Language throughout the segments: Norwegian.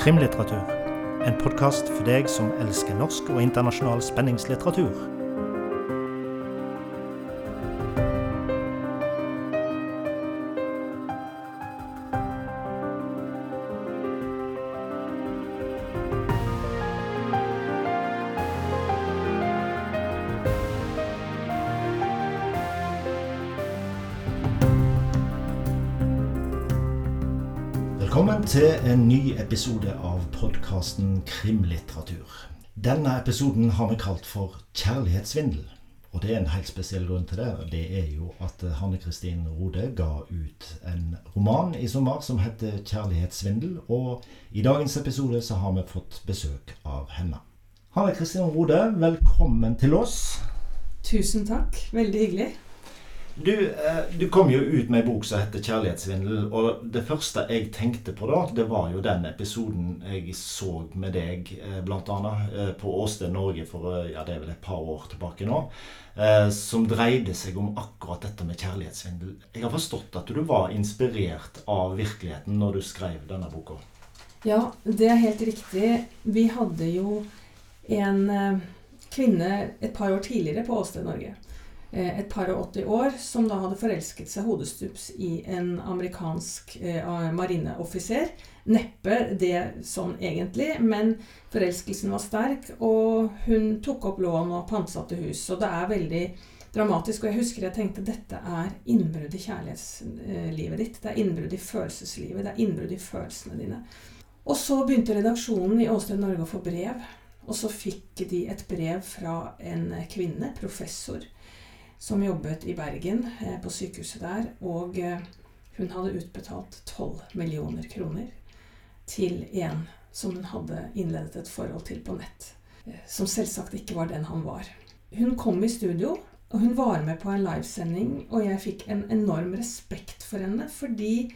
Krimlitteratur. En podkast for deg som elsker norsk og internasjonal spenningslitteratur. Velkommen til en ny episode av podkasten Krimlitteratur. Denne episoden har vi kalt for Kjærlighetssvindel. Og det er en helt spesiell grunn til det. Det er jo at Hanne Kristin Rode ga ut en roman i sommer som heter 'Kjærlighetssvindel'. Og i dagens episode så har vi fått besøk av henne. Hanne Kristin Rode, velkommen til oss. Tusen takk. Veldig hyggelig. Du, eh, du kom jo ut med en bok som heter 'Kjærlighetssvindel'. Og det første jeg tenkte på da, det var jo den episoden jeg så med deg, bl.a. blant annet, eh, på Åsted Norge for eh, ja, det er vel et par år tilbake nå. Eh, som dreide seg om akkurat dette med kjærlighetssvindel. Jeg har forstått at du var inspirert av virkeligheten når du skrev denne boka. Ja, det er helt riktig. Vi hadde jo en eh, kvinne et par år tidligere på Åsted Norge. Eh, Et par og 80 år, som da hadde forelsket seg hodestups i en amerikansk eh, marineoffiser. Neppe det sånn egentlig, men forelskelsen var sterk, og hun tok opp lån og pantsatte hus. Og det er veldig dramatisk. Og jeg husker jeg tenkte dette er innbrudd i kjærlighetslivet ditt. Det er innbrudd i følelseslivet. Det er innbrudd i følelsene dine. Og så begynte redaksjonen i Åsted Norge å få brev. Og så fikk de et brev fra en kvinne, professor, som jobbet i Bergen, eh, på sykehuset der. Og eh, hun hadde utbetalt 12 millioner kroner til en som hun hadde innledet et forhold til på nett. eh, Som selvsagt ikke var den han var. Hun kom i studio, og hun var med på en livesending, og jeg fikk en enorm respekt for henne, fordi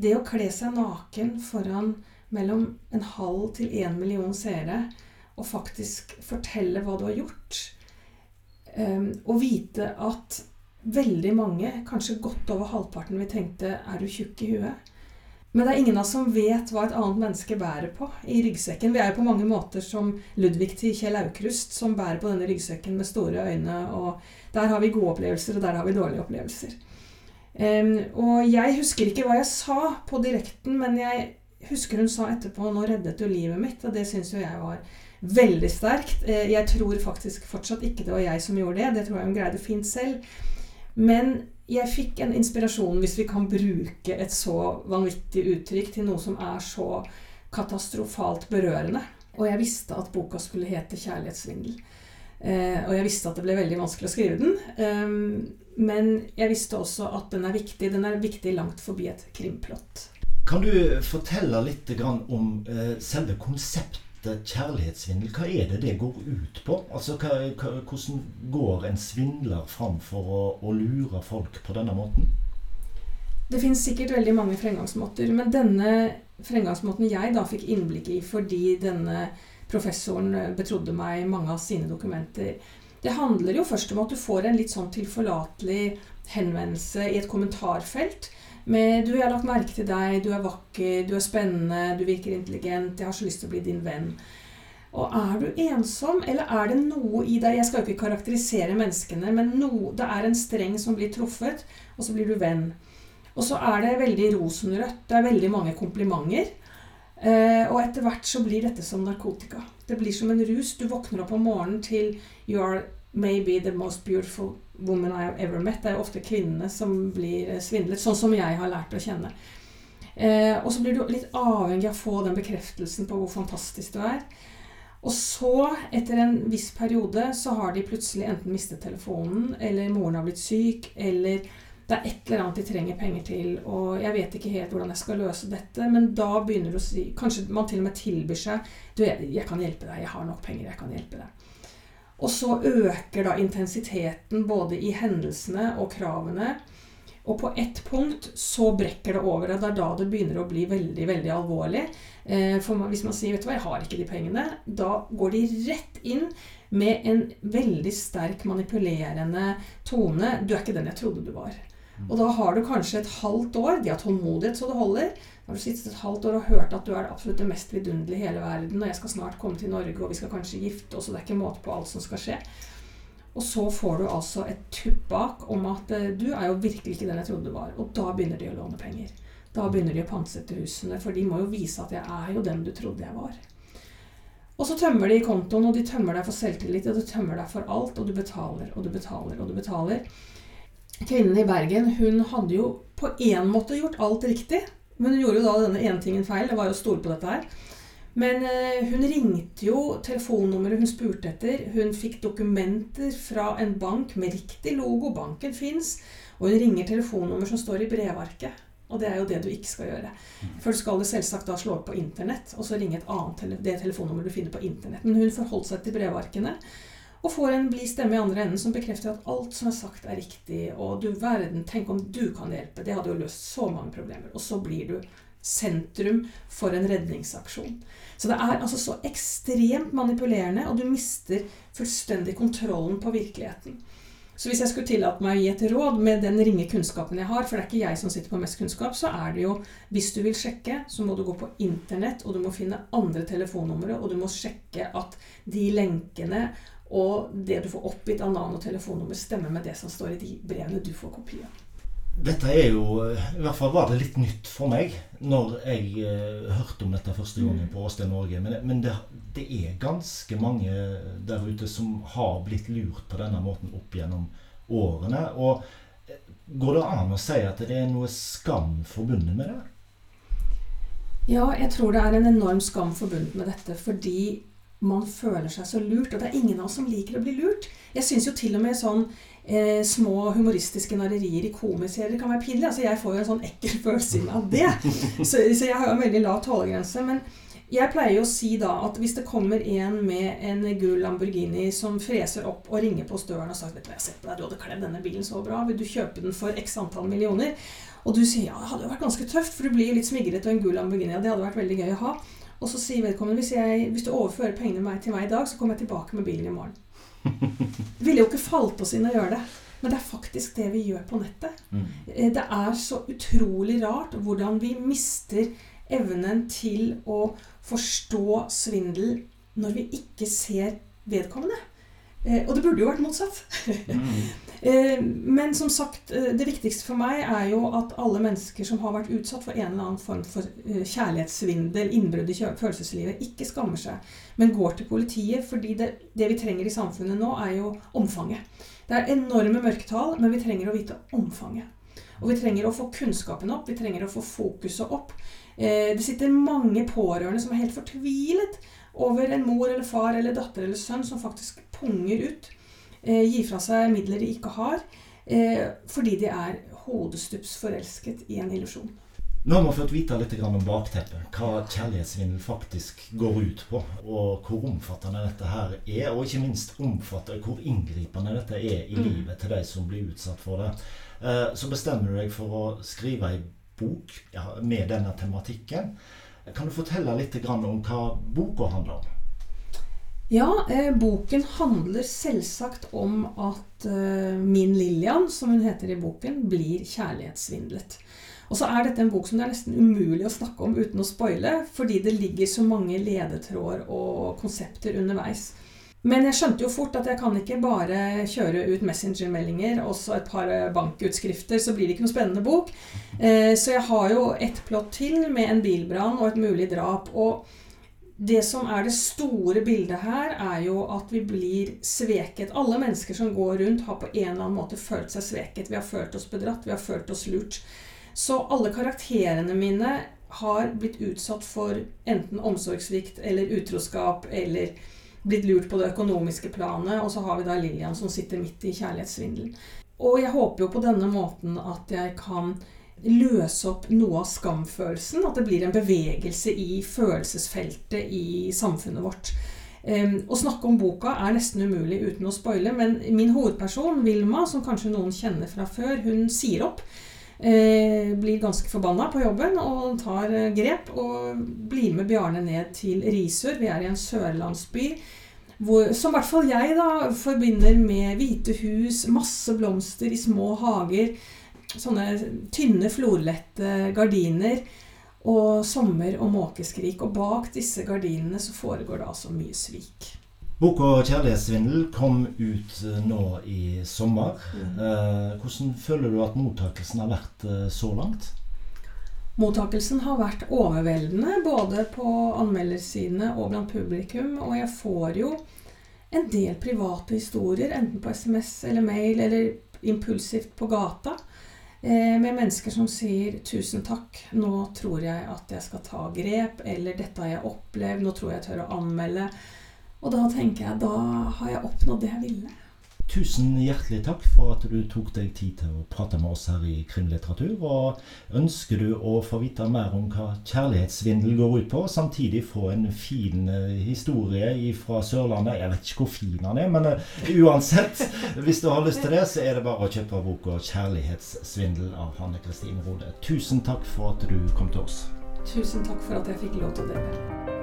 det å kle seg naken foran mellom en halv til en million seere, og faktisk fortelle hva du har gjort, um, og vite at veldig mange, kanskje godt over halvparten, vi tenkte 'er du tjukk i huet'? Men det er ingen av oss som vet hva et annet menneske bærer på i ryggsekken. Vi er jo på mange måter som Ludvig til Kjell Aukrust, som bærer på denne ryggsekken med store øyne. og Der har vi gode opplevelser, og der har vi dårlige opplevelser. Um, og jeg husker ikke hva jeg sa på direkten, men jeg husker hun sa etterpå 'nå reddet du livet mitt', og det syns jo jeg var veldig sterkt. Eh, Jeg tror faktisk fortsatt ikke det var jeg som gjorde det. Det tror jeg hun greide fint selv. Men jeg fikk en inspirasjon, hvis vi kan bruke et så vanvittig uttrykk, til noe som er så katastrofalt berørende. Og jeg visste at boka skulle hete 'Kjærlighetssvindel'. Eh, og jeg visste at det ble veldig vanskelig å skrive den. Um, men jeg visste også at den er viktig. Den er viktig langt forbi et krimplott. Kan du fortelle litt om eh, selve konseptet kjærlighetssvindel? Hva er det det går ut på? Altså, Hvordan går en svindler fram for å, lure folk på denne måten? Det finnes sikkert veldig mange fremgangsmåter, men denne fremgangsmåten jeg da fikk innblikk i fordi denne professoren betrodde meg mange av sine dokumenter, det handler jo først om at du får en litt sånn tilforlatelig henvendelse i et kommentarfelt med 'Du, jeg har lagt merke til deg. Du er vakker. Du er spennende. Du virker intelligent. Jeg har så lyst til å bli din venn.' Og er du ensom, eller er det noe i deg Jeg skal jo ikke karakterisere menneskene, men no, det er en streng som blir truffet, og så blir du venn. Og så er det veldig rosenrødt. Det er veldig mange komplimenter. Eh, og etter hvert så blir dette som narkotika. Det blir som en rus. Du våkner opp om morgenen til 'You are maybe the most beautiful woman I have ever met'. Det er ofte kvinnene som blir eh, svindlet, sånn som jeg har lært å kjenne. Eh, og så blir du litt avhengig av å få den bekreftelsen på hvor fantastisk du er. Og så, etter en viss periode, så har de plutselig enten mistet telefonen, eller moren har blitt syk, eller det er et eller annet de trenger penger til, og jeg vet ikke helt hvordan jeg skal løse dette, men da begynner du å si Kanskje man til og med tilbyr seg Du, jeg kan hjelpe deg. Jeg har nok penger. Jeg kan hjelpe deg. Og så øker da intensiteten både i hendelsene og kravene. Og på ett punkt så brekker det over. Det er da det begynner å bli veldig veldig alvorlig. Eh, for hvis man sier vet du hva, jeg har ikke de pengene, da går de rett inn med en veldig sterk manipulerende tone. 'Du er ikke den jeg trodde du var'. Og da har du kanskje et halvt år De har tålmodighet så det holder. Har du sittet et halvt år og hørt at du er det absolutt det mest vidunderlige i hele verden, og jeg skal snart komme til Norge, og vi skal kanskje gifte oss, og det er ikke måte på alt som skal skje. Og så får du altså et tupp bak om at eh, du er jo virkelig ikke den jeg trodde du var. Og da begynner de å låne penger. Da begynner de å pantsette husene, for de må jo vise at jeg er jo den du trodde jeg var. Og så tømmer de kontoen, og de tømmer deg for selvtillit, og de tømmer deg for alt, og du betaler og du betaler og du betaler. Kvinnen i Bergen hun hadde jo på én måte gjort alt riktig, men hun gjorde jo da denne ene tingen feil. Det var jo å stole på dette her. Men eh, hun ringte jo telefonnummeret hun spurte etter. Hun fikk dokumenter fra en bank med riktig logo. Banken fins. Og hun ringer telefonnummer som står i brevarket. Og det er jo det du ikke skal gjøre. Først skal du selvsagt da slå opp på Internett, og så ringe et annet det telefonnummeret du finner på Internett. Men hun forholdt seg til brevarkene. Og får en blid stemme i andre enden som bekrefter at alt som er sagt, er riktig. Og du verden, tenk om du kan hjelpe. Det hadde jo løst så mange problemer. Og så blir du sentrum for en redningsaksjon. Så det er altså så ekstremt manipulerende, og du mister fullstendig kontrollen på virkeligheten. Så hvis jeg skulle tillate meg å gi et råd med den ringe kunnskapen jeg har, for det er ikke jeg som sitter på mest kunnskap, så er det jo hvis du vil sjekke, så må du gå på internett, og du må finne andre telefonnumre, og du må sjekke at de lenkene og det du får oppgitt av navn og telefonnummer, stemmer med det som står i de brevene du får kopi av. Dette er jo I hvert fall var det litt nytt for meg når jeg eh, hørte om dette første gangen på Åsted Norge. Men, men det, det, er ganske mange der ute som har blitt lurt på denne måten opp gjennom årene. Og går det an å si at det er noe skam forbundet med det? Ja, jeg tror det er en enorm skam forbundet med dette. Fordi man føler seg så lurt. Og det er ingen av oss som liker å bli lurt. Jeg syns jo til og med sånn eh, små humoristiske narrerier i komiserier kan være pinlig. Altså, jeg får jo en sånn ekkel følelse av det. Så, så, jeg har jo en veldig lav tålegrense. Men jeg pleier jo å si da at hvis det kommer en med en gul Lamborghini som freser opp og ringer på støren og sagt vet du hva, jeg har sett på deg, du hadde kledd denne bilen så bra, vil du kjøpe den for x antall millioner? Og du sier ja, det hadde jo vært ganske tøft, for du blir litt smigret av en gul Lamborghini. Ja, det hadde vært veldig gøy å ha. Og så sier vedkommende hvis, jeg, hvis du overfører pengene til meg i dag, så kommer jeg tilbake med bilen i morgen. Det ville jo ikke falt oss inn å gjøre det. Men det er faktisk det vi gjør på nettet. Mm. Eh, det er så utrolig rart hvordan vi mister evnen til å forstå svindel når vi ikke ser vedkommende. Eh, og det burde jo vært motsatt. Mm. Eh, men som sagt, det viktigste for meg er jo at alle mennesker som har vært utsatt for en eller annen form for kjærlighetssvindel, innbrudd i følelseslivet, ikke skammer seg, men går til politiet. fordi det, det vi trenger i samfunnet nå, er jo omfanget. Det er enorme mørketall, men vi trenger å vite omfanget. Og vi trenger å få kunnskapen opp, vi trenger å få fokuset opp. Eh, det sitter mange pårørende som er helt fortvilet over en mor eller far eller datter eller sønn som faktisk punger ut, eh, gir fra seg midler de ikke har, eh, fordi de er hodestups forelsket i en illusjon. Nå har vi fått vite litt om bakteppet. Hva kjærlighetssvindel faktisk går ut på. Og hvor omfattende dette her er. Og ikke minst omfatter hvor inngripende dette er i mm. livet til de som blir utsatt for det. Eh, så bestemmer du deg for å skrive ei bok med denne tematikken. Kan du fortelle litt om hva boka handler om? Ja, eh, boken handler selvsagt om at eh, min Lillian, som hun heter i boken, blir kjærlighetssvindlet. Og så er dette en bok som det er nesten umulig å snakke om uten å spoile, fordi det ligger så mange ledetråder og konsepter underveis. Men jeg skjønte jo fort at jeg kan ikke bare kjøre ut Messenger-meldinger og så et par bankutskrifter, så blir det ikke noe spennende bok. Eh, så jeg har jo et plott til med en bilbrann og et mulig drap. Og det som er det store bildet her, er jo at vi blir sveket. Alle mennesker som går rundt, har på en eller annen måte følt seg sveket. Vi har følt oss bedratt, vi har følt oss lurt. Så alle karakterene mine har blitt utsatt for enten omsorgssvikt eller utroskap eller blitt lurt på det økonomiske planet. Og så har vi da Lillian som sitter midt i kjærlighetssvindelen. Og jeg håper jo på denne måten at jeg kan løse opp noe av skamfølelsen. At det blir en bevegelse i følelsesfeltet i samfunnet vårt. Um, å snakke om boka er nesten umulig uten å spoile, men min hovedperson, Vilma, som kanskje noen kjenner fra før, hun sier opp. Eh, blir ganske forbanna på jobben og tar eh, grep og blir med Bjarne ned til Risør. Vi er i en sørlandsby hvor, som i hvert fall jeg da forbinder med hvite hus, masse blomster i små hager. Sånne tynne, florlette gardiner og sommer- og måkeskrik. Og bak disse gardinene så foregår det altså mye svik. Boka 'Kjærlighetssvindel' kom ut nå i sommer. Mm. Eh, hvordan føler du at mottakelsen har vært eh, så langt? Mottakelsen har vært overveldende, både på anmeldersidene og blant publikum. Og jeg får jo en del private historier, enten på SMS eller mail eller impulsivt på gata, eh, med mennesker som sier 'tusen takk, nå tror jeg at jeg skal ta grep', eller 'dette har jeg opplevd, nå tror jeg jeg tør å anmelde'. Og da tenker jeg da har jeg oppnådd det jeg ville. Tusen hjertelig takk for at du tok deg tid til å prate med oss her i Krimlitteratur. Og ønsker du å få vite mer om hva kjærlighetssvindel går ut på, samtidig få en fin eh, historie fra Sørlandet Jeg vet ikke hvor fin han er, men eh, uansett, hvis du har lyst til det, så er det bare å kjøpe boka 'Kjærlighetssvindel' av Hanne Kristin Rode. Tusen takk for at du kom til oss. Tusen takk for at jeg fikk lov til å dele.